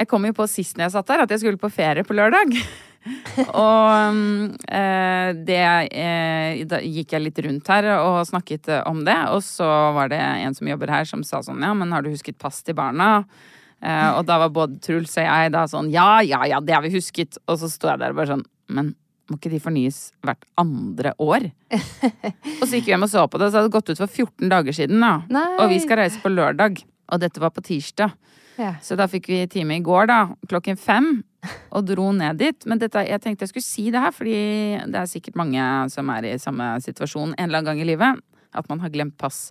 Jeg kom jo på sist når jeg satt der, at jeg skulle på ferie på lørdag. og eh, det eh, Da gikk jeg litt rundt her og snakket eh, om det. Og så var det en som jobber her, som sa sånn Ja, men har du husket pass til barna? Eh, og da var både Truls og jeg da sånn Ja, ja, ja, det har vi husket. Og så sto jeg der og bare sånn Men må ikke de fornyes hvert andre år? og så gikk vi hjem og så på det, så hadde det gått ut for 14 dager siden. da. Nei. Og vi skal reise på lørdag. Og dette var på tirsdag. Ja. Så da fikk vi time i går, da, klokken fem, og dro ned dit. Men dette, jeg tenkte jeg skulle si det her, fordi det er sikkert mange som er i samme situasjon en eller annen gang i livet. At man har glemt pass.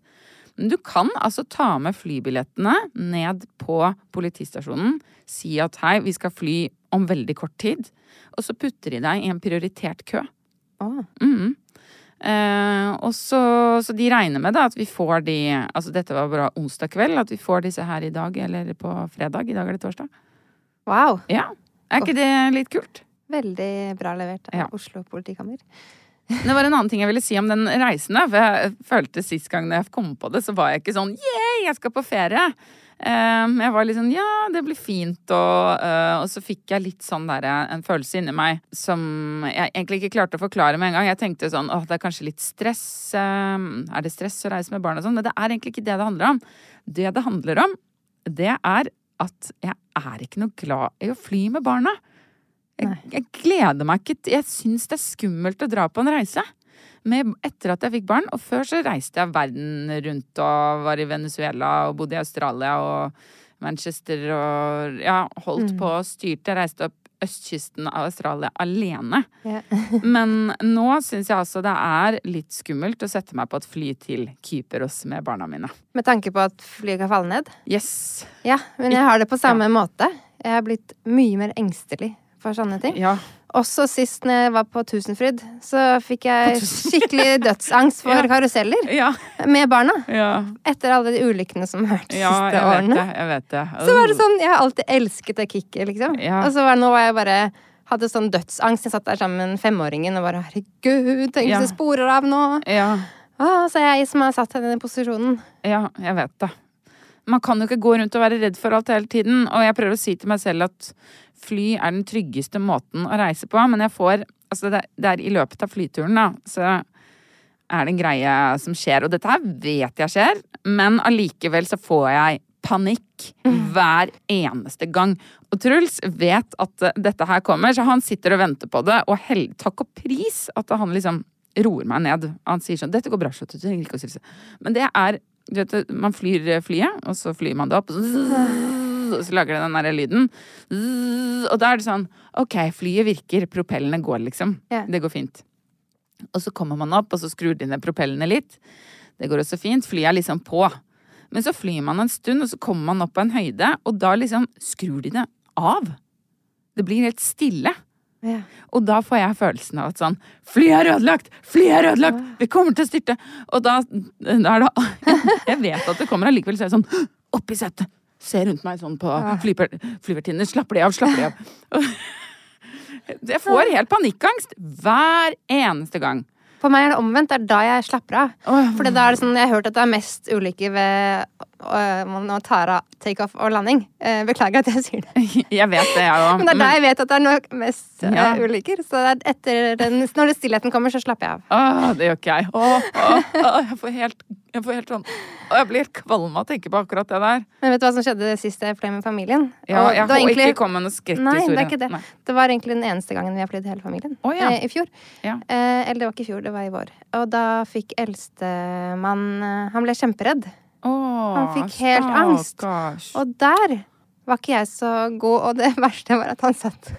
Men du kan altså ta med flybillettene ned på politistasjonen. Si at hei, vi skal fly om veldig kort tid. Og så putter de deg i en prioritert kø. Å. Mhm. Eh, og så, så de regner med da at vi får de Altså dette var bra onsdag kveld, at vi får disse her i dag eller på fredag. I dag er det torsdag. Wow. Ja. Er ikke det litt kult? Veldig bra levert av Ja. Oslo politikammer. Det var en annen ting jeg ville si om den reisen. For jeg følte sist gang jeg kom på det, så var jeg ikke sånn yeah, jeg skal på ferie. Eh, jeg var litt sånn ja, det blir fint, og, eh, og så fikk jeg litt sånn der, en følelse inni meg som jeg egentlig ikke klarte å forklare med en gang. Jeg tenkte sånn åh, det er kanskje litt stress. eh, er det stress å reise med barn og sånn? Men det er egentlig ikke det det handler om. Det det handler om, det er at jeg er ikke noe glad i å fly med barna. Jeg, jeg gleder meg ikke Jeg syns det er skummelt å dra på en reise. Med, etter at jeg fikk barn. Og før så reiste jeg verden rundt og var i Venezuela og bodde i Australia og Manchester og ja, holdt på og styrte. Jeg reiste opp østkysten av Australia alene. Ja. Men nå syns jeg altså det er litt skummelt å sette meg på et fly til Kypros med barna mine. Med tanke på at flyet kan falle ned. Yes. Ja, men jeg har det på samme måte. Jeg har blitt mye mer engstelig for sånne ting. Ja. Også sist når jeg var på Tusenfryd, så fikk jeg skikkelig dødsangst for Ja. karuseller Ja. med barna. Ja. Etter alle de ulykkene som har vært de ja siste jeg vet årene. det. Jeg vet det. Så var det sånn, Jeg har alltid elsket det kicket, liksom. Ja. Og så var det nå var jeg bare hadde sånn dødsangst. Jeg satt der sammen med femåringen og bare herregud, tenk hvis det sporer av nå. Ja. Å, så er jeg som har satt henne i den posisjonen. Ja, jeg vet det. Man kan jo ikke gå rundt og være redd for alt hele tiden. Og jeg prøver å si til meg selv at fly er den tryggeste måten å reise på. Men jeg får Altså, det, det er i løpet av flyturen, da, så er det en greie som skjer. Og dette her vet jeg skjer, men allikevel så får jeg panikk hver eneste gang. Og Truls vet at eh, dette her kommer, så han sitter og venter på det. Og hell, takk og pris at han liksom roer meg ned. Han sier sånn 'Dette går bra, slutt. Du trenger ikke å stresse'. Men det er du vet, Man flyr flyet, og så flyr man det opp. Og så, lager det den derre lyden. Og da er det sånn OK, flyet virker. Propellene går, liksom. Ja. Det går fint. Og så kommer man opp, og så skrur de ned propellene litt. Det går også fint. Flyet er liksom på. Men så flyr man en stund, og så kommer man opp på en høyde, og da liksom skrur de det av. Det blir helt stille. Ja. Og da får jeg følelsen av at sånn Flyet er ødelagt! Flyet er ødelagt! Vi kommer til å styrte! Og da, da er det Jeg vet at det kommer allikevel, så er jeg sånn Opp i setet! Ser rundt meg sånn på flyver. Slapper de av, slapper de av. Jeg får helt panikkangst hver eneste gang. For meg er det omvendt. Det er da jeg slapper av. For da er det sånn, jeg har hørt at det er mest ulykker ved når Tara takeoff og landing. Eh, beklager at jeg sier det. Jeg vet det, jeg òg. Men det er der jeg vet at det er noe mest øh, Ja. ulykker. Så etter den, når det stillheten kommer, så slapper jeg av. Åh, det gjør ikke jeg. Åh, åh, åh, jeg får helt, jeg får helt sånn Jeg blir helt kvalm av å tenke på akkurat det der. Men vet du hva som skjedde sist jeg fløy med familien? Ja, Og jeg har egentlig- ikke kommet med noe skrekkhistorie. Nei, det er ikke det. Nei. Det var egentlig den eneste gangen vi har flydd hele familien. Åh, ja. eh, I fjor. Ja. Eh, eller det var ikke i fjor, det var i vår. Og da fikk eldstemann eh, Han ble kjemperedd. Åh, Han fikk helt angst. Og der var ikke jeg så god, og det verste var at han satt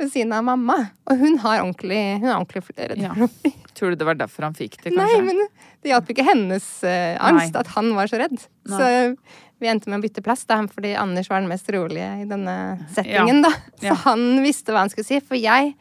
ved siden av mamma. Og hun har ordentlig Hun ordentlig flere Ja. Tror du det var derfor han fikk det, Nei, men det hjalp ikke hennes uh, angst Nei. at han var så redd. Nei. Så vi endte med å bytte plass, da, fordi Anders var den mest rolige i denne settingen. da. Så Ja. han visste hva han skulle si. For jeg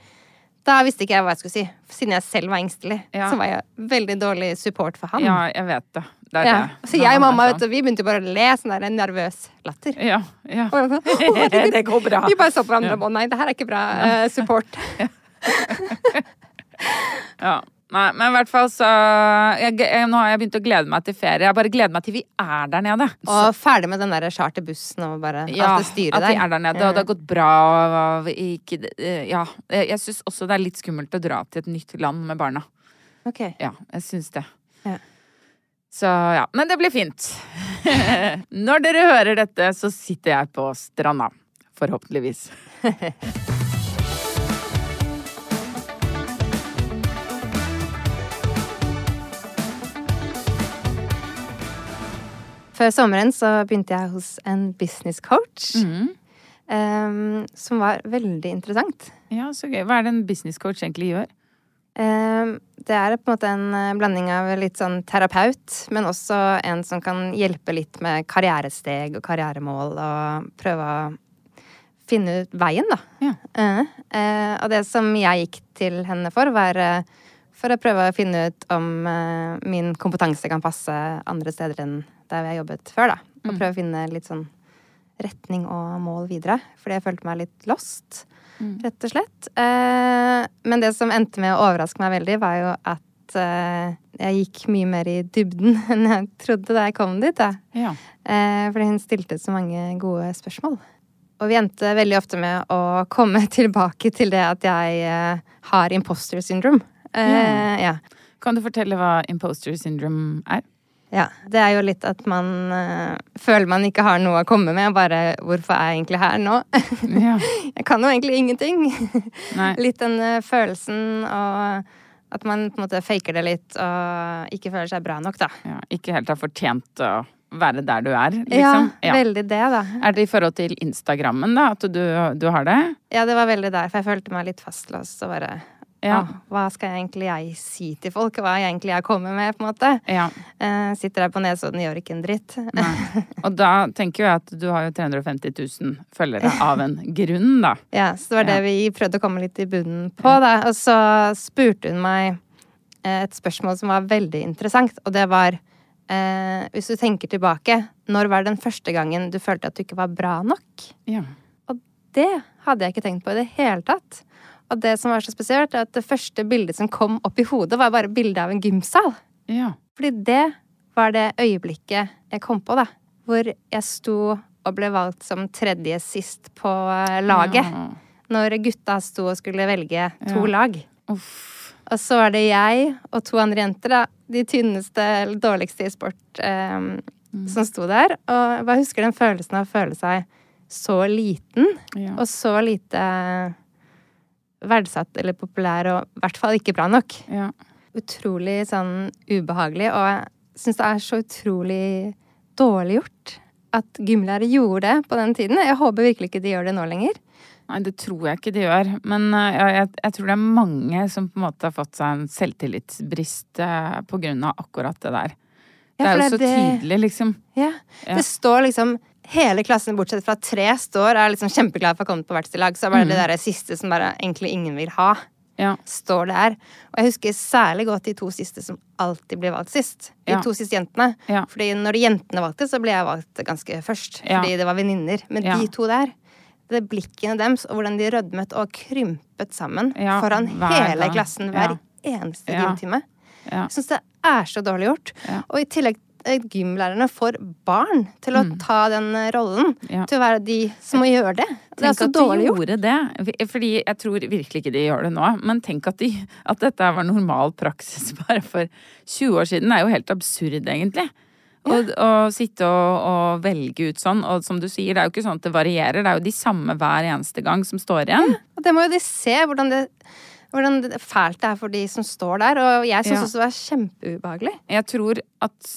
da visste ikke jeg hva jeg skulle si. Siden jeg selv var engstelig, Ja. så var jeg veldig dårlig support for han. Ja, jeg vet det. Det er Ja. det. Så jeg og mamma sånn. vet du, vi begynte bare å le, sånn der en nervøs latter. Ja, ja. Og jeg var sånn. Det går bra. Vi bare så på hverandre Ja. og å nei, det her er ikke bra uh, support. Ja. Nei, men i hvert fall så jeg, jeg, Nå har jeg begynt å glede meg til ferie. Jeg bare gleder meg til vi er der nede. Og ferdig med den der charterbussen og bare ja, alt det styret at vi er der nede, og det har gått bra. Og og ikke, eh, ja, jeg, jeg syns også det er litt skummelt å dra til et nytt land med barna. Ok. Ja, jeg syns det. Ja. Så ja, men det blir fint. Når dere hører dette, så sitter jeg på stranda. Forhåpentligvis. Før sommeren så begynte jeg hos en business coach. Mm. Um, som var veldig interessant. Ja, så gøy. Hva er det en business coach egentlig gjør? Um, det er på en måte en eh, blanding av litt sånn terapeut, men også en som kan hjelpe litt med karrieresteg og karrieremål, og prøve å finne ut veien, da. Ja. Uh, uh, og det som jeg gikk til henne for, var uh, for å prøve å finne ut om min kompetanse kan passe andre steder enn der har jobbet før, da. Og prøve å finne litt sånn retning og mål videre. Fordi jeg følte meg litt lost, rett og slett. Eh, men det som endte med å overraske meg veldig, var jo at eh, jeg gikk mye mer i dybden enn jeg trodde da jeg kom dit. Da. Ja. Eh, fordi hun stilte så mange gode spørsmål. Og vi endte veldig ofte med å komme tilbake til det at jeg har imposter syndrome. Ja. Kan du fortelle hva imposter syndrome er? Ja, det er jo litt at man eh, føler man ikke har noe å komme med. Bare 'hvorfor er jeg egentlig her nå?' Ja. jeg kan jo egentlig ingenting. Litt den eh, følelsen og at man på en måte faker det litt og ikke føler seg bra nok, da. ja. Ikke helt har fortjent å være der du er, liksom? Ja, veldig det, da. Er det i forhold til Instagrammen, da? At du, du har det? Ja, det var veldig der, for jeg følte meg litt fastlåst og bare Ja. Hva skal jeg egentlig jeg si til folk? Hva er egentlig jeg kommer med, på en måte? Ja. Eh, sitter der på Nesodden, gjør ikke en dritt. Og da tenker jeg at du har jo 350 000 følgere av en grunn, da. Ja, så det var det Ja. vi prøvde å komme litt i bunnen på, da. Og så spurte hun meg eh, et spørsmål som var veldig interessant, og det var eh, Hvis du tenker tilbake, når var den første gangen du følte at du ikke var bra nok? Ja. Og det hadde jeg ikke tenkt på i det hele tatt. Og det som var så spesielt, er at det første bildet som kom opp i hodet, var bare bildet av en gymsal. Ja. Fordi det var det øyeblikket jeg kom på, da. Hvor jeg sto og ble valgt som tredje sist på eh, laget. Ja. Når gutta sto og skulle velge to Ja. lag. Uff. Og så var det jeg og to andre jenter, da. De tynneste eller dårligste i sport eh, Mm. som sto der. Og jeg bare husker den følelsen av å føle seg så liten Ja. og så lite verdsatt eller populær, og i hvert fall ikke bra nok. ja. Utrolig sånn ubehagelig, og jeg syns det er så utrolig dårlig gjort at gymlærere gjorde det på den tiden. Jeg håper virkelig ikke de gjør det nå lenger. Nei, det tror jeg ikke de gjør. Men eh, jeg, jeg, jeg tror det er mange som på en måte har fått seg en selvtillitsbrist eh, på grunn av akkurat det der. Det er jo så det- tydelig, liksom. Ja. Ja. Det står liksom Hele klassen bortsett fra tre står og er liksom kjempeglad for å komme på hvert sitt. Så er bare det Mm. der siste som bare egentlig ingen vil ha, Ja. står der. Og jeg husker særlig godt de to siste som alltid blir valgt sist. De Ja. to siste jentene. Ja. Fordi når jentene valgte, så ble jeg valgt ganske først. Fordi det var venninner. Men de to der det blikkene deres, og hvordan de rødmet og krympet sammen foran hele klassen hver eneste Ja. gymtime. Ja. Jeg syns det er så dårlig gjort. Og i tillegg gymlærerne får barn til å ta den eh, rollen. Mm. Ja. Til å være de som må gjøre det. Det er Tenk så at de dårlig gjort. gjorde det. Fordi jeg tror virkelig ikke de gjør det nå. Men tenk at, de, at dette var normal praksis bare for 20 år siden. Det er jo helt absurd, egentlig. Å ja. sitte og, og velge ut sånn. Og som du sier, det er jo ikke sånn at det varierer. Det er jo de samme hver eneste gang som står igjen. Og det må jo de se, hvordan det, hvordan det fælt det er for de som står der. Og jeg syns Ja. også det var kjempeubehagelig. Jeg tror at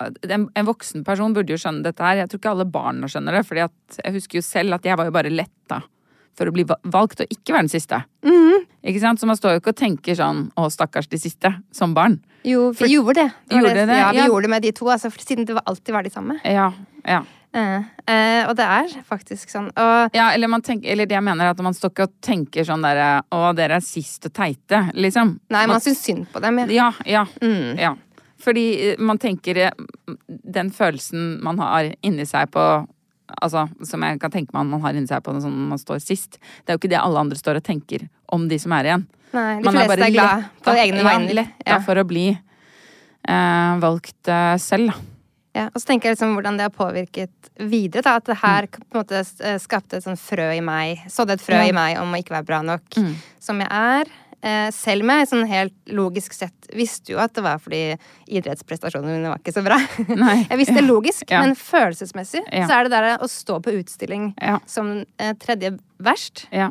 en, en voksen person burde jo skjønne dette her. Jeg tror ikke alle barna skjønner det. fordi jeg husker jo selv at jeg var jo bare letta for å bli valgt og ikke være den siste. Ikke sant? Så man står jo ikke og tenker sånn 'å, stakkars de siste', som barn. Jo, vi gjorde det. det, Gjorde det? Ja, vi Ja. gjorde det med de to, altså, for siden det var, alltid var de samme. Ja, ja. Uh, uh, og det er faktisk sånn. Og Ja, eller, man tenker, eller det jeg mener er at man står ikke og tenker sånn derre 'å, dere er sist og teite', liksom. nei, man syns synd på dem. Ja. Ja, ja. ja. Fordi eh, man tenker eh, Den følelsen man har inni seg på Altså, som jeg kan tenke meg man har inni seg på sånn når man står sist. Det er jo ikke det alle andre står og tenker om de som er igjen. Nei, de Man fleste er glad på letta- egne ja, vegne. Letta Ja. for å bli eh, valgt eh, selv, da. Ja, og så tenker jeg liksom hvordan det har påvirket videre. Da, at det her på en måte eh, skapte et sånn frø i meg. Sådde et frø Ja. i meg om å ikke være bra nok som jeg er. Eh, selv jeg sånn helt logisk sett visste jo at det var fordi idrettsprestasjonene mine var ikke så bra. Nei. jeg visste det logisk, Ja. men følelsesmessig Ja. så er det der å stå på utstilling Ja. som eh, tredje verst. Ja.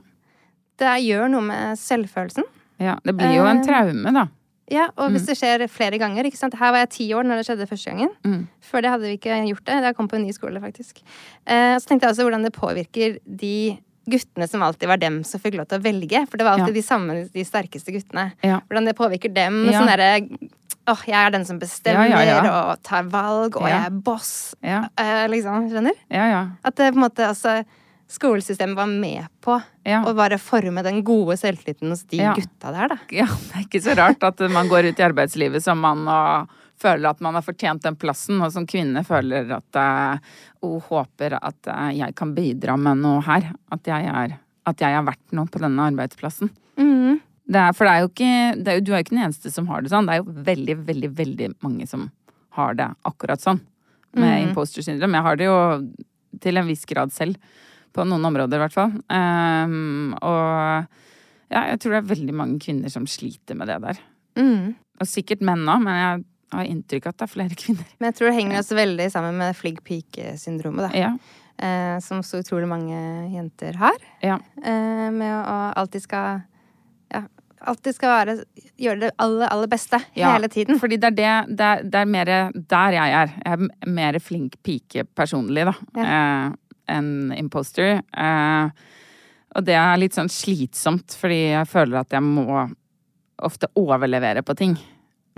Det gjør noe med selvfølelsen. ja. Det blir jo en Eh, traume, da. Ja, og Mm. hvis det skjer flere ganger ikke sant? Her var jeg ti år når det skjedde første gangen. Mm. Før det hadde vi ikke gjort det. Da jeg kom på en ny skole, faktisk. Eh, så tenkte jeg også hvordan det påvirker de guttene som alltid var dem som fikk lov til å velge. For det var alltid Ja. de samme, de sterkeste guttene. Ja. Hvordan det påvirker dem. Ja. Sånn derre Åh, jeg er den som bestemmer og tar valg, og jeg er boss. Ja. Eh, liksom, skjønner? Ja, ja. At det på en måte altså Skolesystemet var med på Ja. å bare forme den gode selvtilliten hos de Ja. gutta der, da. ja, det er ikke så rart at man går ut i arbeidslivet som mann og føler at man har fortjent den plassen, og som kvinne føler at hun og håper at eh, jeg kan bidra med noe her. At jeg er, at jeg er verdt noe på denne arbeidsplassen. Mm. Det er, for det er jo ikke det er, jo- Du er jo ikke den eneste som har det sånn. Det er jo veldig, veldig, veldig mange som har det akkurat sånn. Med imposter syndrom. Jeg har det jo til en viss grad selv. På noen områder, i hvert fall. Um, og ja, jeg tror det er veldig mange kvinner som sliter med det der. Mm. Og sikkert menn òg, men jeg har inntrykk av at det er flere kvinner. Men jeg tror det henger også veldig sammen med flink pike-syndromet, da. Ja. Eh, som så utrolig mange jenter har. Ja. Eh, med å, alltid skal Ja, alltid skal være Gjøre det aller, aller beste Ja, hele tiden. Fordi det er det Det er, det er mer der jeg er. Jeg er mer flink pike personlig, da. Eh, enn imposter. Eh, og det er litt sånn slitsomt, fordi jeg føler at jeg må ofte overlevere på ting.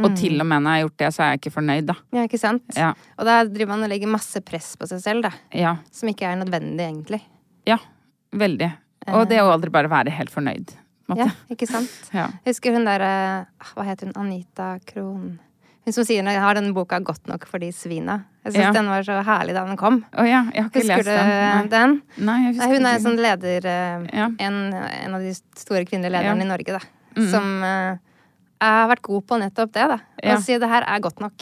Og til og med når jeg har gjort det, så er jeg ikke fornøyd, da. Ja, ikke sant? Ja. Og da driver man og legger masse press på seg selv, da. Ja. Som ikke er nødvendig, egentlig. Ja. Veldig. Og det å aldri bare være helt fornøyd. måte. Ja, ikke sant? Ja. Jeg husker hun der eh, Hva heter hun? Anita Krohn. Hun som sier jeg har den boka 'Godt nok for de svina'. Jeg syns Ja. den var så herlig da den kom. Å ja, jeg har ikke Husker lest du den. Nei. den? Nei, jeg husker Nei, hun er en sånn leder eh, Ja. en, en av de store kvinnelige lederne i Norge, da. Som eh, har vært god på nettopp det, da. Å Ja. si det her er godt nok.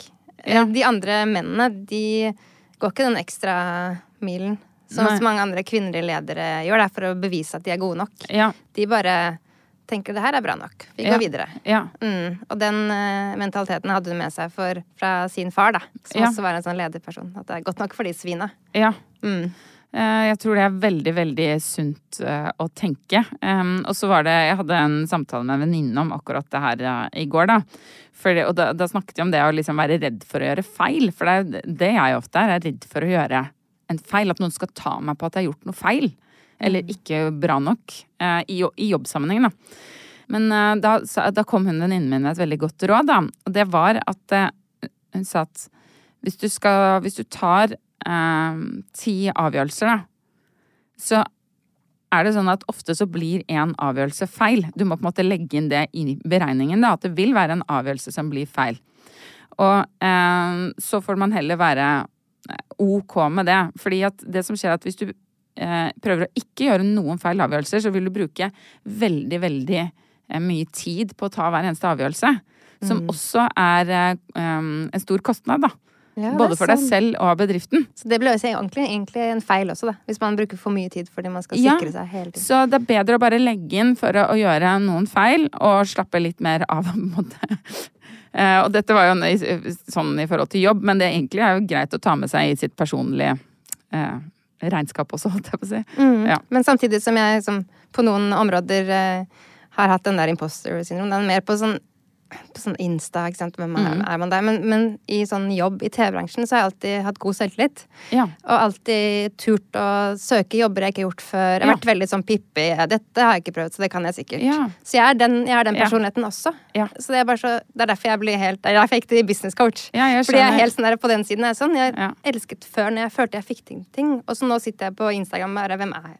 Eh, Ja. De andre mennene, de går ikke den ekstra milen. som Nei. som mange andre kvinnelige ledere gjør, det er for å bevise at de er gode nok. Ja. De bare tenker det her er bra nok. Vi går videre. Ja. Mm. Og den uh, mentaliteten hadde hun med seg for, fra sin far, da. Som også var en sånn lederperson. At det er godt nok for de svina. ja. Mm. Eh, Jeg tror det er veldig, veldig sunt eh, å tenke. Og så var det Jeg hadde en samtale med en venninne om akkurat det her eh, i går, da. For, og da, da snakket vi om det å liksom være redd for å gjøre feil. For det er det jeg ofte er. Jeg er redd for å gjøre en feil. At noen skal ta meg på at jeg har gjort noe feil. Eller ikke bra nok. I, i jobbsammenheng, da. Men da, da kom hun venninnen min med et veldig godt råd, da. Og det var at hun sa at hvis du skal Hvis du tar eh, ti avgjørelser, da, så er det sånn at ofte så blir en avgjørelse feil. Du må på en måte legge inn det i beregningen, da, at det vil være en avgjørelse som blir feil. Og eh, så får man heller være eh, ok med det. Fordi at det som skjer er at hvis du eh, prøver å ikke gjøre noen feil avgjørelser, så vil du bruke veldig, veldig eh, mye tid på å ta hver eneste avgjørelse. Som også er eh, en stor kostnad, da. Ja, Både for deg sant. selv og bedriften. Så det blir egentlig, egentlig en feil også, da. Hvis man bruker for mye tid fordi man skal Ja, sikre seg hele tiden. Så det er bedre å bare legge inn for å, å gjøre noen feil, og slappe litt mer av, på en måte. Eh, og dette var jo sånn i forhold til jobb, men det egentlig er jo greit å ta med seg i sitt personlige eh, regnskap også, holdt jeg på å si. Mm. Ja. Men samtidig som jeg som på noen områder eh, har hatt den der imposter syndrom. Den er mer på sånn på sånn Insta, ikke sant. Hvem er, er man der? Men, men i sånn jobb i TV-bransjen så har jeg alltid hatt god selvtillit. Ja. Og alltid turt å søke jobber jeg ikke har gjort før. Jeg har Ja. vært veldig sånn pippi. Dette har jeg ikke prøvd, så det kan jeg sikkert. Ja. Så jeg er den, jeg er den personligheten også. Ja. Så det er, bare så, det er derfor jeg blir helt Det er derfor jeg gikk til business coach. Jeg Fordi jeg er helt sånn der på den siden. Jeg, er sånn, jeg elsket før når jeg følte jeg fikk ting, ting. Og så nå sitter jeg på Instagram og bare Hvem er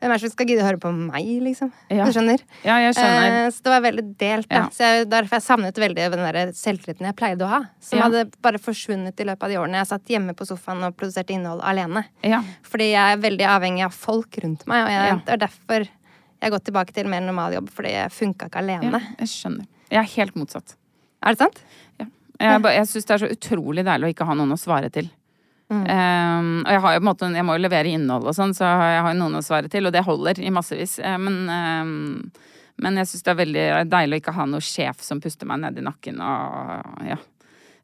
hvem er det som skal gidde å høre på meg, liksom? Ja. Du skjønner? Ja, jeg skjønner. Eh, så det var veldig delt, da. Ja. Så jeg, derfor jeg savnet veldig den der selvtilliten jeg pleide å ha. Som Ja. hadde bare forsvunnet i løpet av de årene jeg satt hjemme på sofaen og produserte innhold alene. Ja. Fordi jeg er veldig avhengig av folk rundt meg, og jeg, det er derfor jeg har gått tilbake til mer normal jobb, fordi jeg funka ikke ja, alene. jeg skjønner. Jeg er helt motsatt. Er det sant? Ja. Jeg, jeg syns det er så utrolig deilig å ikke ha noen å svare til. Mm. Um, og jeg har jo på en måte Jeg må jo levere innhold og sånn, så jeg har jo noen å svare til, og det holder i massevis. Eh, Men, um, men jeg syns det er veldig deilig å ikke ha noen sjef som puster meg ned i nakken og ja.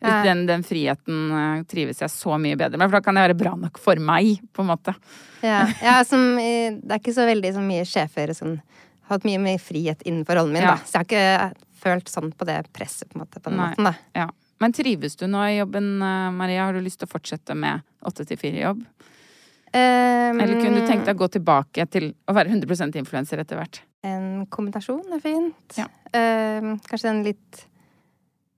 Ja. Den, den friheten eh, trives jeg så mye bedre med, for da kan jeg være bra nok for meg, på en måte. Ja. Er som, det er ikke så veldig så mye sjefer som har hatt mye mer frihet innenfor rollen min, Ja. da. Så jeg har ikke følt sånn på det presset, på en måte, på den Nei. måten, da. Ja. Men trives du nå i jobben, eh, Maria? Har du lyst til å fortsette med åtte til fire-jobb? Um, Eller kunne du tenkt deg å gå tilbake til å være 100 influenser etter hvert? En kombinasjon er fint. Ja. Um, kanskje en litt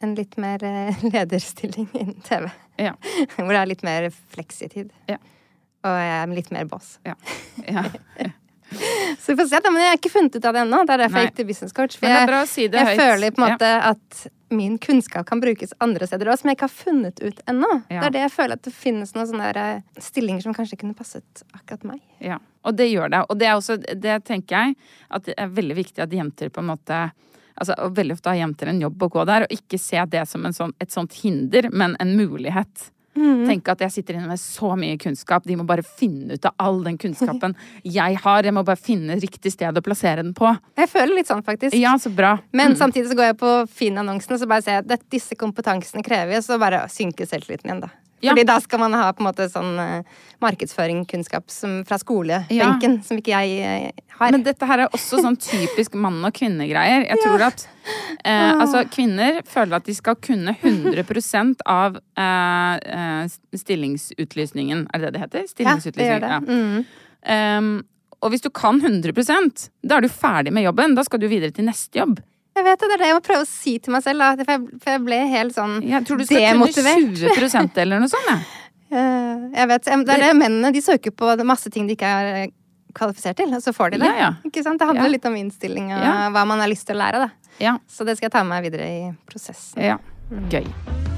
en litt mer eh, lederstilling innen TV. Ja. Hvor det er litt mer fleksitid. Ja. Og jeg er litt mer boss. Ja. ja. Så vi får se, da. Men jeg har ikke funnet ut av det ennå. Det er derfor jeg gikk til business coach. For jeg, si jeg føler på en måte at min kunnskap kan brukes andre steder òg, som jeg ikke har funnet ut ennå. Ja. Det er det jeg føler at det finnes noen sånne eh, stillinger som kanskje kunne passet akkurat meg. Ja, og det gjør det. Og det er også, det tenker jeg, at det er veldig viktig at jenter på en måte Altså, veldig ofte har jenter en jobb å gå der, og ikke se det som en sånn, et sånt hinder, men en mulighet. Tenke at jeg sitter inne med så mye kunnskap, de må bare finne ut av all den kunnskapen jeg har. Jeg må bare finne riktig sted å plassere den på. Jeg føler litt sånn, faktisk. Ja, så bra. Men samtidig så går jeg på Finn-annonsen og så bare ser jeg at disse kompetansene krever jeg, så bare synker selvtilliten igjen, da. Ja. Fordi da skal man ha på en måte sånn uh, markedsføringskunnskap fra skolebenken, som ikke jeg uh, har. Men dette her er også sånn typisk mann- og kvinnegreier. Jeg tror at eh, altså, kvinner føler at de skal kunne 100 av eh, eh, stillingsutlysningen. Er det det det heter? ja, det gjør det. Ja. Mm. Um, og hvis du kan 100% da er du ferdig med jobben. Da skal du videre til neste jobb. Jeg vet det, det er det jeg må prøve å si til meg selv, da. For jeg, for jeg ble helt sånn Jeg tror du skal demotivert. kunne 20% eller noe sånt. Jeg. Jeg vet, Det er det mennene de søker på masse ting de ikke er eh, kvalifisert til, og så får de det. Ja, ja. Ikke sant? Det handler Ja. litt om innstilling og hva man har lyst til å lære. Da. Ja. Så det skal jeg ta med meg videre i prosessen. ja. Gøy.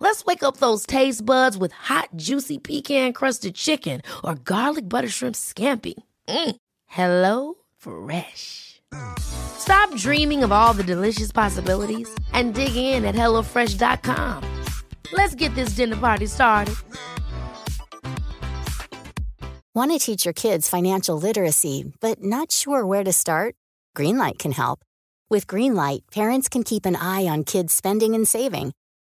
Let's wake up those taste buds with hot, juicy pecan-crusted chicken or garlic butter shrimp scampi. Mm. Hello Fresh. Stop dreaming of all the delicious possibilities and dig in at HelloFresh.com. Let's get this dinner party started. Want to teach your kids financial literacy, but not sure where to start? Greenlight can help. With Greenlight, parents can keep an eye on kids' spending and saving,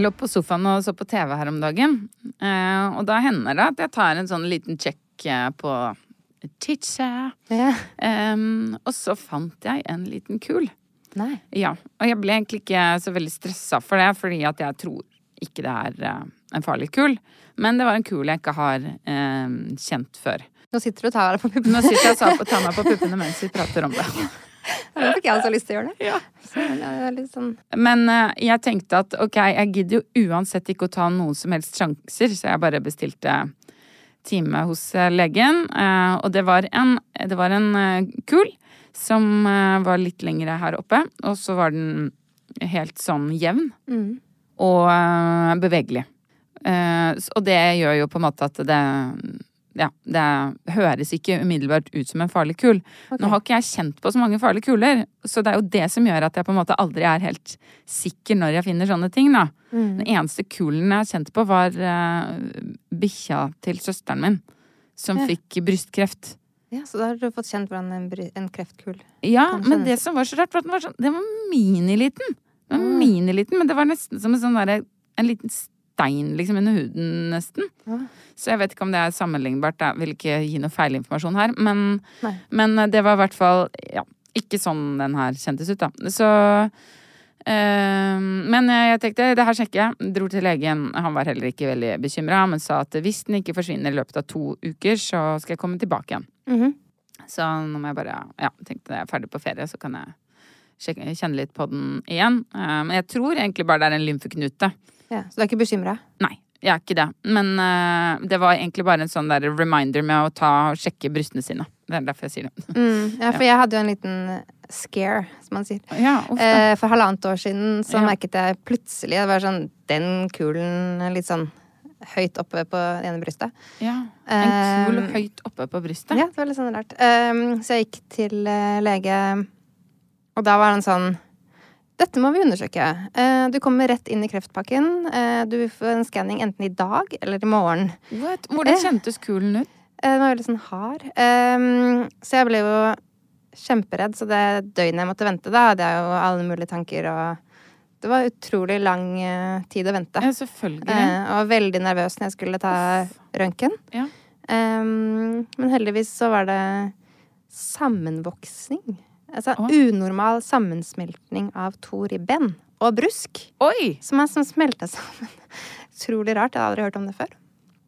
Jeg lå på sofaen og så på TV her om dagen, eh, og da hender det at jeg tar en sånn liten sjekk eh, på Titcha. Ja. Um, og så fant jeg en liten kul. Nei. Ja, og jeg ble egentlig ikke så veldig stressa for det, fordi at jeg tror ikke det er eh, en farlig kul. Men det var en kul jeg ikke har eh, kjent før. Nå sitter du og tar deg på puppene. Nå sitter jeg og tar meg på puppene mens vi prater om det. Nå fikk jeg også lyst til å gjøre det. Ja. Så det er litt sånn Men eh, jeg tenkte at ok, jeg gidder jo uansett ikke å ta noen som helst sjanser, så jeg bare bestilte time hos eh, legen. Eh, og det var en, det var en kul som var litt lengre her oppe, og så var den helt sånn jevn mm. og bevegelig. Og det gjør jo på en måte at det ja, det høres ikke umiddelbart ut som en farlig kul. Nå har ikke jeg kjent på så mange farlige kuler, så det er jo det som gjør at jeg på en måte aldri er helt sikker når jeg finner sånne ting, da. Den eneste kulen jeg har kjent på, var uh, bikkja til søsteren min, som Ja. fikk brystkreft. Ja, så da har du fått kjent hvordan en, en kreftkul Ja, men det som var så rart, var at den var, sånn, den var miniliten. Den var Mm. miniliten, men det var nesten som en sånn derre En liten stein liksom under huden, nesten. Ja. Så jeg vet ikke om det er sammenlignbart. Jeg vil ikke gi noe feilinformasjon her. Men, men det var i hvert fall ja, ikke sånn den her kjentes ut, da. Så øh, Men jeg tenkte det her sjekker jeg. Dro til legen. Han var heller ikke veldig bekymra, men sa at hvis den ikke forsvinner i løpet av to uker, så skal jeg komme tilbake igjen. Mhm. Så nå må jeg bare Ja, tenkte jeg er ferdig på ferie, så kan jeg kjenne litt på den igjen. Eh, men jeg tror egentlig bare det er en lymfeknute. Ja, Så du er ikke bekymra? Nei, jeg er ikke det. Men uh, det var egentlig bare en sånn der reminder med å ta sjekke brystene sine. Det er derfor jeg sier det. Mm. Ja, for jeg hadde jo en liten scare, som man sier. Ja, uh. Eh, for halvannet år siden så Ja. merket jeg plutselig Det var sånn den kulen litt sånn høyt oppe på det ene brystet. ja. En kul eh, høyt oppe på brystet. Ja, det var litt sånn rart. Um, så jeg gikk til eh, lege, og da var han sånn Dette må vi undersøke. Eh, du kommer rett inn i kreftpakken. Eh, du får en skanning enten i dag eller i morgen. What? Hvordan Eh. kjentes kulen ut? Den var veldig sånn hard. Um, så jeg ble jo kjemperedd. Så det døgnet jeg måtte vente, da hadde jeg jo alle mulige tanker og Det var utrolig lang tid å vente. Ja, selvfølgelig. Eh, og var veldig nervøs når jeg skulle ta røntgen. Ja. Um, men heldigvis så var det sammenvoksning. Altså oh. unormal sammensmeltning av to ribben og brusk. Oi! Som er som smelta sammen. Utrolig rart. Jeg har aldri hørt om det før.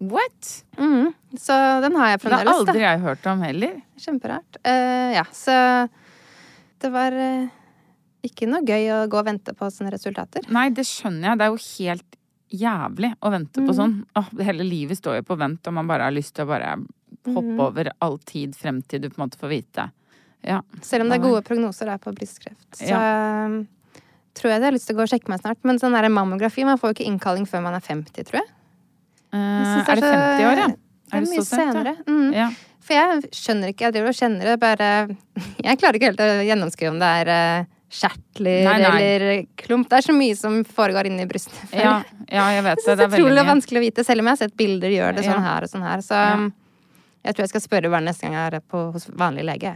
What? Mm. Så den har jeg Det har aldri da. jeg hørt om heller. Kjemperart. Uh, ja, så det var uh, ikke noe gøy å gå og vente på sånne resultater. Nei, det skjønner jeg. Det er jo helt jævlig å vente Mm. på sånn. Åh, hele livet står jo på vent, og man bare har lyst til å bare hoppe Mm. over all tid frem til du på en måte får vite. Ja. Selv om det er gode prognoser der på brystkreft. Så ja. tror jeg det har lyst til å gå og sjekke meg snart. Men sånn der mammografi, man får jo ikke innkalling før man er 50, tror jeg. Uh, Jeg er det 50 år, ja? Det Er det mye så sent, senere. ja? Mm. Ja. For jeg skjønner ikke, jeg driver og kjenner det, bare Jeg klarer ikke helt å gjennomskue om det er eh, kjertler Nei, nei. eller klump. Det er så mye som foregår inni brystet. Ja, ja, jeg vet det. Det er utrolig vanskelig å vite, selv om jeg har sett bilder gjør det sånn her og sånn her. Så Ja. jeg tror jeg skal spørre hver neste gang jeg er på, hos vanlig lege.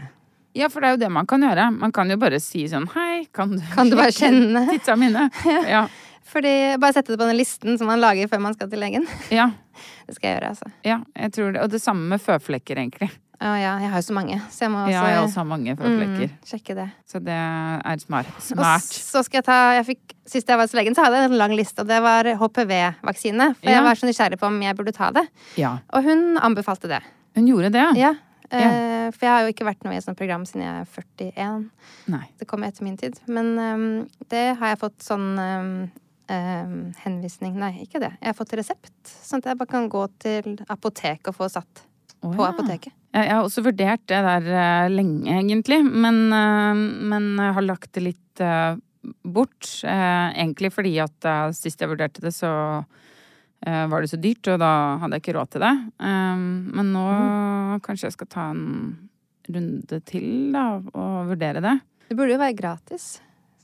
Ja, for det er jo det man kan gjøre. Man kan jo bare si sånn hei, kan du Kan du bare kjenne? Titta mine. Ja. Fordi Bare sette det på den listen som man lager før man skal til legen. Ja. Det skal jeg gjøre, altså. ja, jeg tror det. Og det samme med føflekker, egentlig. Å ja, jeg har jo så mange, så jeg må også Ja, jeg også har mange føflekker. Mm, sjekke det. Så det er smart. Og så skal jeg ta jeg fikk, Sist jeg var hos legen, så hadde jeg en lang liste, og det var HPV-vaksine. For Ja. jeg var så nysgjerrig på om jeg burde ta det. Ja. Og hun anbefalte det. Hun gjorde det, ja? Ja. eh, For jeg har jo ikke vært noe i et sånt program siden jeg er 41. Nei. Det kom etter min tid. Men um, det har jeg fått sånn um, um, henvisning Nei, ikke det. Jeg har fått resept. Sånn at jeg bare kan gå til apotek og få satt oh, på ja. apoteket. Jeg har også vurdert det der eh, lenge, egentlig. Men, uh, men jeg har lagt det litt uh, bort. Egentlig fordi at sist jeg vurderte det, så var det så dyrt, og da hadde jeg ikke råd til det. Eh, men nå kanskje jeg skal ta en runde til, da, og vurdere det. Det burde jo være gratis.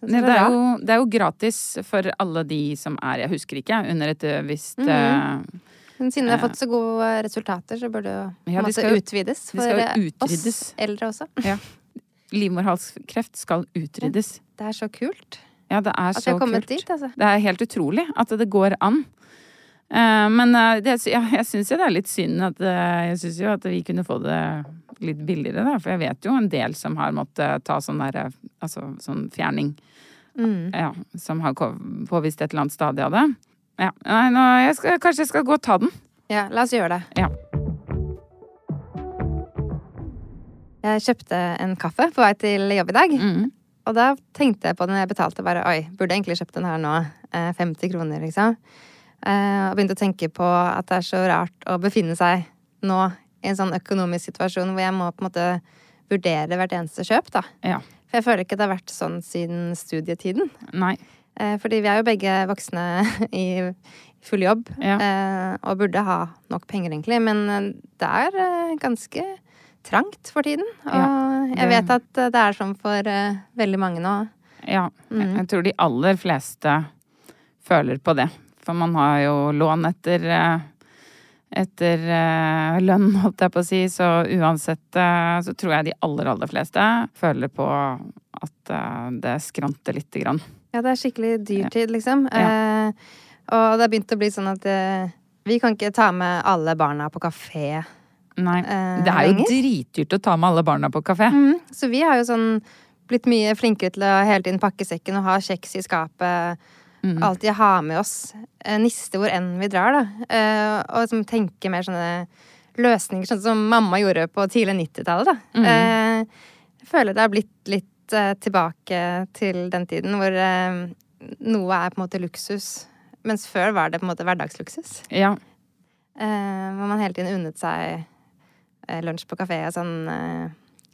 Det, er jo, det er jo gratis for alle de som er, jeg husker ikke, under et visst mm -hmm. Men siden vi har fått så gode resultater, så burde det jo Ja, de skal utvides de for eh, oss eldre også. Ja. Livmorhalskreft skal utryddes. Det er så kult Ja, det er at vi har kommet kult. dit, altså. Det er helt utrolig at det går an. Eh, men eh, det, jeg, jeg syns jo det er litt synd at eh, Jeg syns jo at vi kunne få det litt billigere, da. For jeg vet jo en del som har måttet ta sånn derre Altså sånn fjerning. Mm. Ja, som har påvist et eller annet stadie av det. Ja. Nei, nå, jeg skal, kanskje jeg skal gå og ta den. Ja, la oss gjøre det. Ja. Jeg kjøpte en kaffe på vei til jobb i dag. Mm. Og da tenkte jeg på den jeg betalte, bare oi, burde jeg egentlig kjøpt den her nå? Eh, 50 kroner, liksom. Eh, og begynte å tenke på at det er så rart å befinne seg nå i en sånn økonomisk situasjon hvor jeg må på en måte vurdere hvert eneste kjøp, da. Ja. For jeg føler ikke det har vært sånn siden studietiden. Nei. Eh, fordi vi er jo begge voksne i full jobb Ja. eh, og burde ha nok penger, egentlig. Men det er ganske trangt for tiden. Og Ja, jeg vet at det er sånn for veldig mange nå. Ja. Mm. Jeg tror de aller fleste føler på det. For man har jo lån etter eh, etter eh, lønn, holdt jeg på å si. Så uansett eh, så tror jeg de aller, aller fleste føler på at det skranter lite grann. Ja, det er skikkelig dyrtid, liksom. Ja. Eh, og det har begynt å bli sånn at eh, vi kan ikke ta med alle barna på kafé. Nei. Eh, det er jo lenger? dritdyrt å ta med alle barna på kafé. Mm, så vi har jo sånn blitt mye flinkere til å hele tiden pakke sekken og ha kjeks i skapet. Mm. Alltid ha med oss eh, niste hvor enn vi drar, da. Eh, og liksom tenke mer sånne løsninger, sånn som mamma gjorde på tidlig 90-tallet, da. Mm. Eh, jeg føler det har blitt litt tilbake til den tiden hvor noe er på en måte luksus. Mens før var det på en måte hverdagsluksus. Ja. Hvor man hele tiden unnet seg lunsj på kafé og sånn.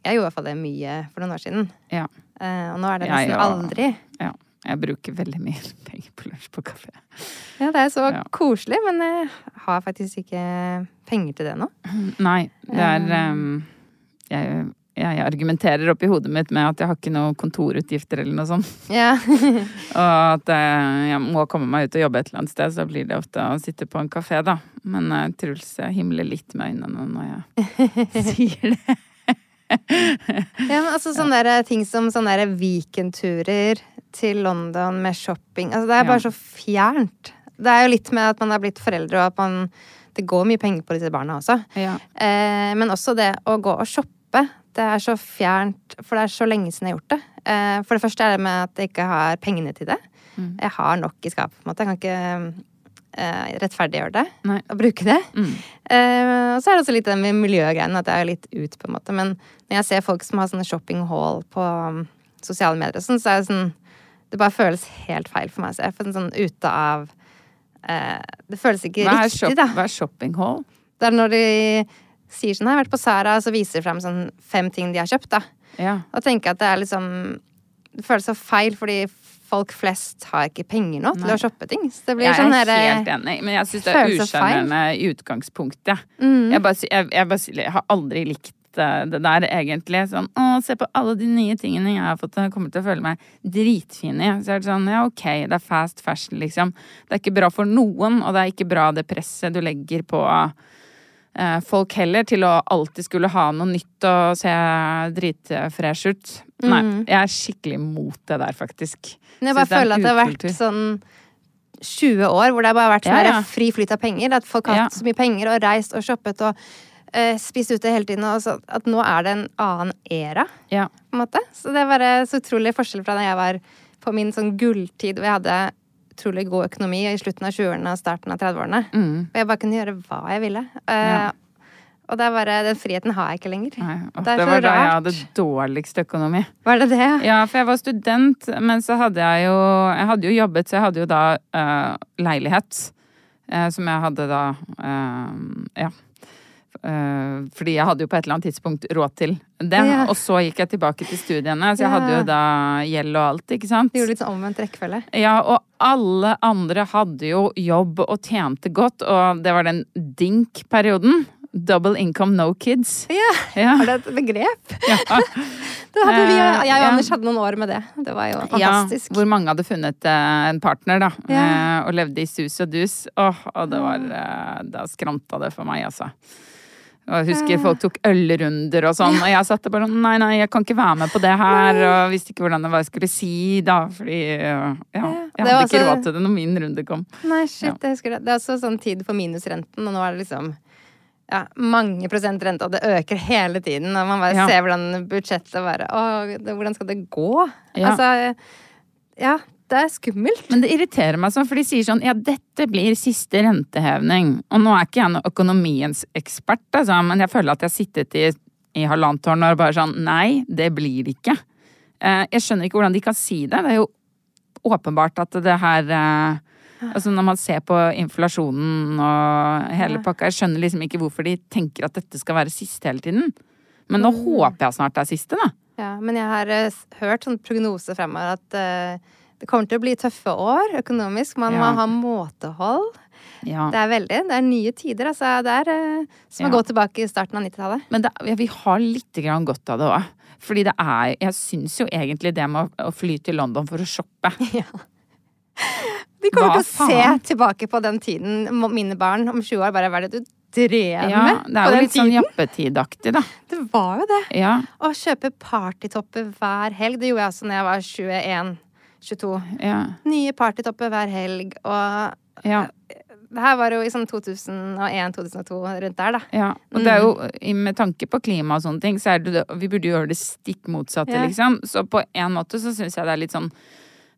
Jeg gjorde i hvert fall det mye for noen år siden. Ja. Og nå er det nesten ja, aldri. ja. Jeg bruker veldig mye penger på lunsj på kafé. Ja, det er så Ja. koselig, men jeg har faktisk ikke penger til det nå. Nei, det er um, jeg, jeg argumenterer oppi hodet mitt med at jeg har ikke noen kontorutgifter eller noe sånt. Ja. Og at eh, jeg må komme meg ut og jobbe et eller annet sted, så blir det ofte å sitte på en kafé, da. Men eh, Truls himler litt med øynene når jeg sier det. Ja, men altså sånne der ting som sånne der weekendturer til London med shopping. Altså det er bare Ja. så fjernt. Det er jo litt med at man er blitt foreldre, og at man Det går mye penger på disse barna også. Ja. Eh, men også det å gå og shoppe. Det er så fjernt, for det er så lenge siden jeg har gjort det. Eh, for det første er det med at jeg ikke har pengene til det. Mm. Jeg har nok i skapet, på en måte. Jeg kan ikke eh, rettferdiggjøre det Nei. og bruke det. Mm. Eh, og så er det også litt det med miljøgreiene, at jeg er litt ut, på en måte. Men når jeg ser folk som har sånne shopping hall på um, sosiale medier sånn, så er det sånn Det bare føles helt feil for meg å se. For sånn ute av eh, Det føles ikke Hva er, riktig, shop, da. hva er shopping hall? Det er når de sier sånn 'Jeg har vært på Sara', og så viser de frem sånn fem ting de har kjøpt, da. Ja. Og tenker at det er liksom Det føles så feil, fordi folk flest har ikke penger nå til å shoppe ting. Så det blir Jeg sånn er helt enig, men jeg syns det er usjarmerende i utgangspunktet. Mm. Jeg, bare, jeg, jeg, bare, jeg har aldri likt eh, det der, egentlig. Sånn å, se på alle de nye tingene jeg har fått. Jeg kommer til å føle meg dritfin i. Så er det sånn, ja ok, det er fast fashion, liksom. Det er ikke bra for noen, og det er ikke bra det presset du legger på eh, folk heller, til å alltid skulle ha noe nytt og se dritfresh ut. Nei, Mm. jeg er skikkelig imot det der, faktisk. Men jeg bare er føler at det har vært sånn 20 år hvor det har bare vært sånn Ja, ja. fri flyt av penger. At folk har Ja. hatt så mye penger og reist og shoppet og eh, spist ute hele tiden. Og så, at nå er det en annen era, Ja. på en måte. Så det er bare så utrolig forskjell fra da jeg var på min sånn gulltid hvor jeg hadde utrolig god økonomi i slutten av 20-årene og starten av 30-årene. Mm. Og jeg bare kunne gjøre hva jeg ville. Uh, Ja. Og det er bare, den friheten har jeg ikke lenger. Nei, og Det det var da jeg hadde dårligst økonomi. Var det det? Ja, for jeg var student, men så hadde jeg jo Jeg hadde jo jobbet, så jeg hadde jo da uh, leilighet. Uh, som jeg hadde da Ja. Eh, fordi jeg hadde jo på et eller annet tidspunkt råd til det. Ja. Og så gikk jeg tilbake til studiene, så jeg hadde jo da gjeld og alt, ikke sant. Du gjorde litt sånn omvendt rekkefølge. Ja, og alle andre hadde jo jobb og tjente godt, og det var den dink-perioden. Double income, no kids. Ja, Ja. er det et begrep? Ja. Vi, Eh, jeg og ja. Anders hadde noen år med det. Det var jo fantastisk. Ja, hvor mange hadde funnet eh, en partner, da. Ja. Og levde i sus og dus. Åh, og det var Da skranta det for meg, altså. Og jeg husker folk tok ølrunder og sånn, og jeg satt der bare sånn Nei, nei, jeg kan ikke være med på det her. Og visste ikke hvordan det var jeg skulle si, da. Fordi ja, jeg hadde var ikke råd til det når min runde kom. Nei, shit, jeg husker det. Det er også sånn tid for minusrenten, og nå er det liksom ja, mange prosent rente, og det øker hele tiden. Og man bare Ja. ser hvordan budsjettet bare Å, det, hvordan skal det gå? Ja. Altså Ja, det er skummelt. Men det irriterer meg sånn, for de sier sånn ja, dette blir siste renteheving. Og nå er ikke jeg noen økonomiens ekspert, altså, men jeg føler at jeg har sittet i, i halvannet år og bare sånn nei, det blir det ikke. Eh, jeg skjønner ikke hvordan de kan si det. Det er jo åpenbart at det her eh, Altså når man ser på inflasjonen og hele pakka, jeg skjønner liksom ikke hvorfor de tenker at dette skal være siste hele tiden. Men nå håper jeg snart det er siste, da. Ja, men jeg har eh, hørt sånn prognose fremover at det kommer til å bli tøffe år økonomisk. Man Ja. må ha måtehold. Ja. Det er veldig, det er nye tider, altså. Det er som som å gå tilbake i starten av 90-tallet. Men det, ja, vi har litt grann godt av det òg. Fordi det er Jeg syns jo egentlig det med å, fly til London for å shoppe De kommer Hva til å faen? se tilbake på den tiden, mine barn om 20 år, bare hva er det du drev Ja, med det er jo litt sånn jappetidaktig, da. Det var jo det. Ja, Å kjøpe partytopper hver helg, det gjorde jeg også når jeg var 21-22. ja, Nye partytopper hver helg, og ja. det her var jo i sånn 2001-2002, rundt der, da. ja. Og det er jo, Mm. med tanke på klima og sånne ting, så er det Vi burde jo gjøre det stikk motsatte, Ja. liksom. Så på en måte så syns jeg det er litt sånn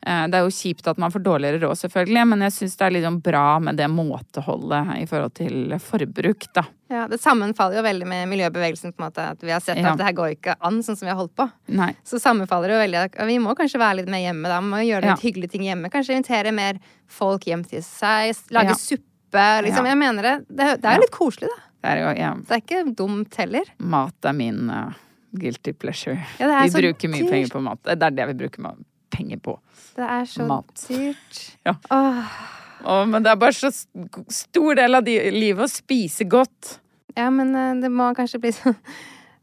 Det er jo kjipt at man får dårligere råd, selvfølgelig, men jeg syns det er litt sånn bra med det måteholdet i forhold til forbruk, da. Ja, det sammenfaller jo veldig med miljøbevegelsen, på en måte. At vi har sett Ja. at det her går ikke an, sånn som vi har holdt på. Nei. Så sammenfaller det jo veldig at vi må kanskje være litt mer hjemme, da. Vi må gjøre litt Ja. hyggelige ting hjemme. Kanskje invitere mer folk hjem til seg. Lage Ja. suppe, liksom. Jeg mener det. Det, er- jo litt koselig, da. Det er jo ja, Det er ikke dumt heller. Mat er min uh, guilty pleasure. Vi bruker mye dyrt. penger på mat. Det er det vi bruker penger på. Det er så Mat. dyrt. Ja. Åh. Åh, men det er bare så stor del av de, livet å spise godt. Ja, men eh, det må kanskje bli sånn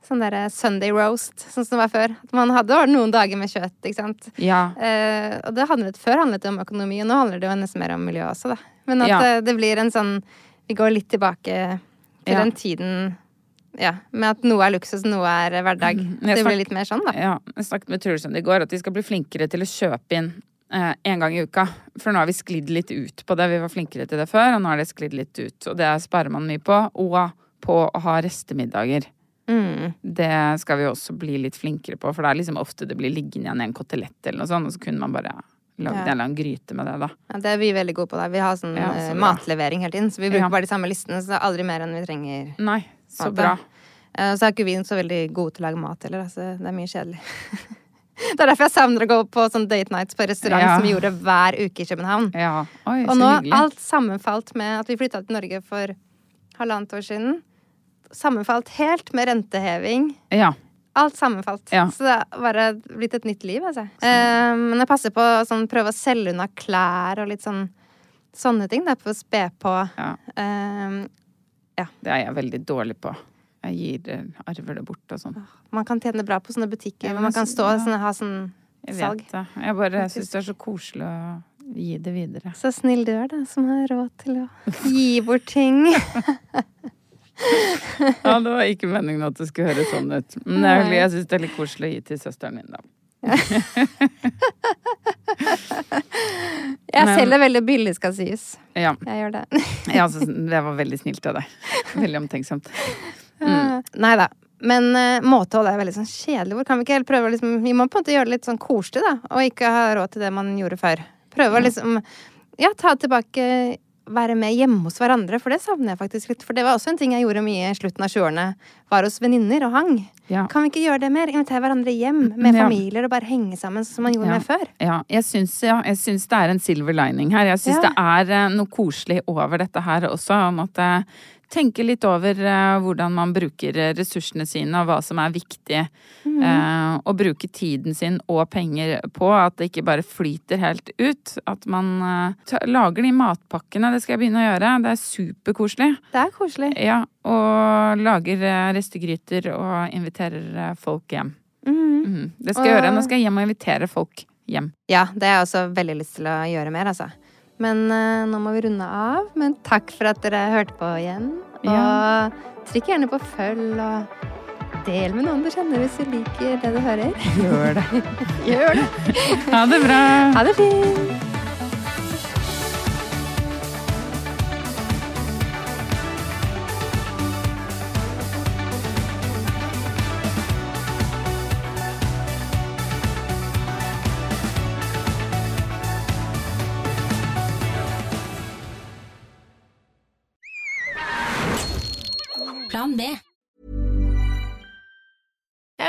Sånn derre Sunday roast, sånn som det var før. At man hadde noen dager med kjøtt, ikke sant. Ja. Eh, og det handlet, før handlet det om økonomi, og nå handler det jo nesten mer om miljø også, da. Men at Ja. det, det blir en sånn Vi går litt tilbake til Ja. den tiden ja, med at noe er luksus, noe er hverdag. Mhm. Det blir litt mer sånn, da. ja. Jeg snakket med Truls om det i går, at vi skal bli flinkere til å kjøpe inn eh, en gang i uka. For nå har vi sklidd litt ut på det. Vi var flinkere til det før, og nå har det sklidd litt ut. Og det sparer man mye på. Og på å ha restemiddager. Mm. Det skal vi også bli litt flinkere på, for det er liksom ofte det blir liggende igjen en kotelett eller noe sånt, og så kunne man bare lagd Ja. en gryte med det, da. Ja, det er vi veldig gode på. Da. Vi har sånn Ja, så eh, matlevering hele tiden, så vi bruker Ja. bare de samme listene, så det er aldri mer enn vi trenger. Nei, så bra. Eh, Så er ikke vi så veldig gode til å lage mat heller, altså. Det er mye kjedelig. det er derfor jeg savner å gå på sånn date nights på restaurant Ja. som vi gjorde hver uke i København. Ja. Oi, Og nå hyggelig. alt sammenfalt med at vi flytta til Norge for halvannet år siden. Sammenfalt helt med renteheving. Ja. Alt sammenfalt. Ja. Så det har bare blitt et nytt liv, altså. Eh, men jeg passer på å sånn, prøve å selge unna klær og litt sånn sånne ting. Da, på å spe på. ja. Eh, Det er jeg veldig dårlig på. Jeg gir eh, arver det bort og sånn. man kan tjene bra på sånne butikker men man kan stå og ja. sånn, ha sånn Jeg salg. vet det. Jeg bare syns det er så koselig å gi det videre. Så snill du er, da, som har råd til å gi bort ting. Ja, det var ikke meningen at det skulle høres sånn ut. Men er, jeg syns det er litt koselig å gi til søsteren min, da. Jeg Men- selger veldig billig, skal sies. Ja, Jeg gjør det. ja altså, det var veldig snilt av deg. Veldig omtenksomt. Mm. Nei da. Men uh, måtehold er veldig sånn kjedelig. Hvor kan vi ikke helt prøve å liksom Vi må på en måte gjøre det litt sånn koselig, da. Og ikke ha råd til det man gjorde før. Prøve å liksom Ja, ta tilbake Være med hjemme hos hverandre, for det savner jeg faktisk litt. For det var også en ting jeg gjorde mye i slutten av 20-årene. Var hos venninner og hang. Ja. Kan vi ikke gjøre det mer? Invitere hverandre hjem med familier og bare henge sammen som man gjorde Ja. med før. Ja, jeg syns, ja, jeg syns det er en silver lining her. Jeg syns det er eh, noe koselig over dette her også, om at eh, tenke litt over uh, hvordan man bruker eh, ressursene sine, og hva som er viktig. mm. uh, å bruke tiden sin og penger på. At det ikke bare flyter helt ut. At man uh, lager de matpakkene. Det skal jeg begynne å gjøre. Det er superkoselig. Det er koselig. Ja, og lager restegryter og inviterer folk hjem. Mm. Mm. Det skal jeg gjøre. Nå skal jeg hjem og invitere folk hjem. Ja, det har jeg også veldig lyst til å gjøre mer, altså. Men uh, nå må vi runde av. Men takk for at dere hørte på igjen. Og Ja. trykk gjerne på følg, og del med noen du kjenner hvis du liker det du hører. Gjør det. Gjør det. Ha det bra. Ha det fint.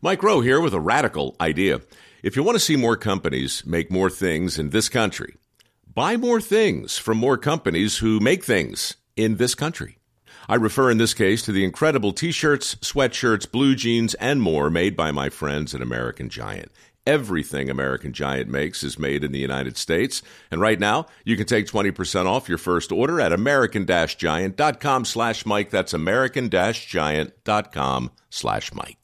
Mike Rowe here with a radical idea. If you want to see more companies make more things in this country, buy more things from more companies who make things in this country. I refer in this case to the incredible t shirts, sweatshirts, blue jeans, and more made by my friends at American Giant. Everything American Giant makes is made in the United States. And right now, you can take 20% off your first order at american-giant.com slash Mike. That's american-giant.com slash Mike.